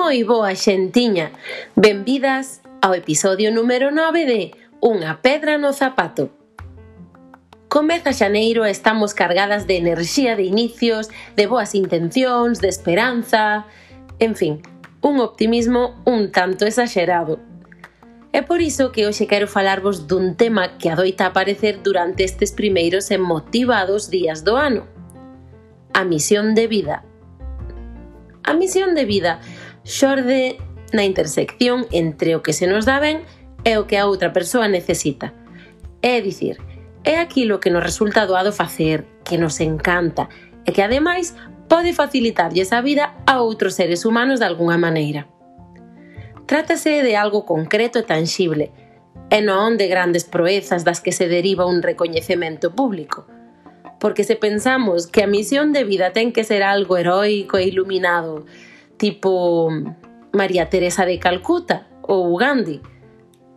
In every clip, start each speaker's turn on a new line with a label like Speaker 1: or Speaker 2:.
Speaker 1: Moi boa xentiña, benvidas ao episodio número 9 de Unha pedra no zapato. Comeza xaneiro e estamos cargadas de enerxía de inicios, de boas intencións, de esperanza... En fin, un optimismo un tanto exagerado. É por iso que hoxe quero falarvos dun tema que adoita aparecer durante estes primeiros e motivados días do ano. A misión de vida. A misión de vida xorde na intersección entre o que se nos dá ben e o que a outra persoa necesita. É dicir, é aquilo que nos resulta doado facer, que nos encanta e que ademais pode facilitarlles a vida a outros seres humanos de algunha maneira. Trátase de algo concreto e tangible, e non de grandes proezas das que se deriva un recoñecemento público. Porque se pensamos que a misión de vida ten que ser algo heroico e iluminado, tipo María Teresa de Calcuta ou Gandhi,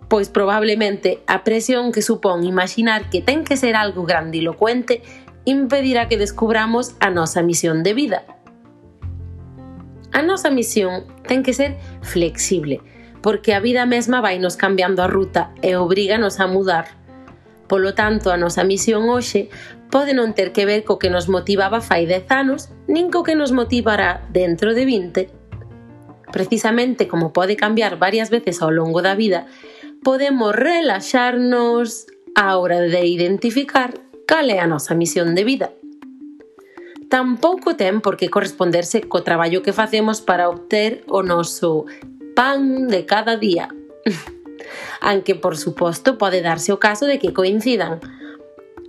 Speaker 1: pois probablemente a presión que supón imaginar que ten que ser algo grandilocuente impedirá que descubramos a nosa misión de vida. A nosa misión ten que ser flexible, porque a vida mesma vai nos cambiando a ruta e obriganos a mudar. Polo tanto, a nosa misión hoxe pode non ter que ver co que nos motivaba fai 10 anos, nin co que nos motivará dentro de 20. Precisamente como pode cambiar varias veces ao longo da vida, podemos relaxarnos á hora de identificar cal é a nosa misión de vida. Tampouco ten por que corresponderse co traballo que facemos para obter o noso pan de cada día. aunque por suposto pode darse o caso de que coincidan.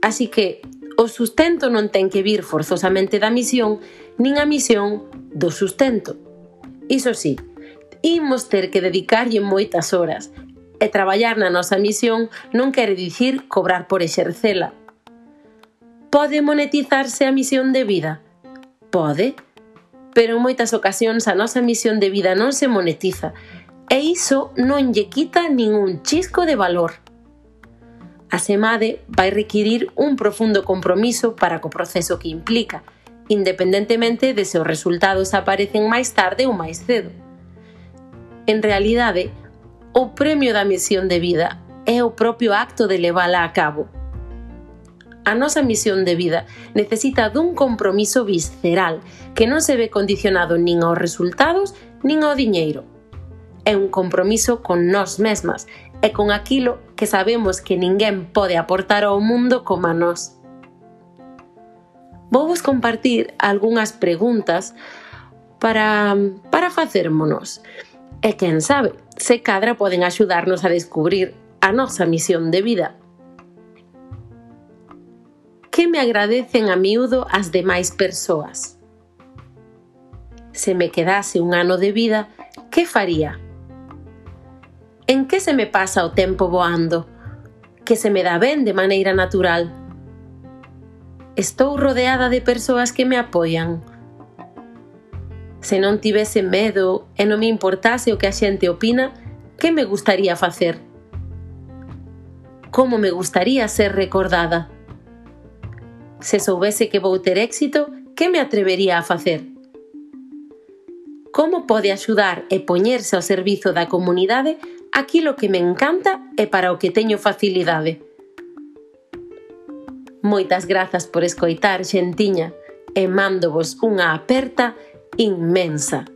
Speaker 1: Así que o sustento non ten que vir forzosamente da misión, nin a misión do sustento. Iso sí, imos ter que dedicarlle moitas horas, e traballar na nosa misión non quere dicir cobrar por exercela. Pode monetizarse a misión de vida? Pode, pero en moitas ocasións a nosa misión de vida non se monetiza, e iso non lle quita nin un chisco de valor. A SEMADE vai requirir un profundo compromiso para co proceso que implica, independentemente de se os resultados aparecen máis tarde ou máis cedo. En realidade, o premio da misión de vida é o propio acto de levala a cabo. A nosa misión de vida necesita dun compromiso visceral que non se ve condicionado nin aos resultados nin ao diñeiro é un compromiso con nós mesmas e con aquilo que sabemos que ninguén pode aportar ao mundo como a nós. Vou vos compartir algunhas preguntas para, para facérmonos e quen sabe, se cadra poden axudarnos a descubrir a nosa misión de vida. Que me agradecen a miúdo as demais persoas? Se me quedase un ano de vida, que faría? que se me pasa o tempo voando, que se me dá ben de maneira natural. Estou rodeada de persoas que me apoian. Se non tivese medo e non me importase o que a xente opina, que me gustaría facer? Como me gustaría ser recordada? Se soubese que vou ter éxito, que me atrevería a facer? Como pode axudar e poñerse ao servizo da comunidade aquilo que me encanta e para o que teño facilidade. Moitas grazas por escoitar, xentiña, e mándovos unha aperta inmensa.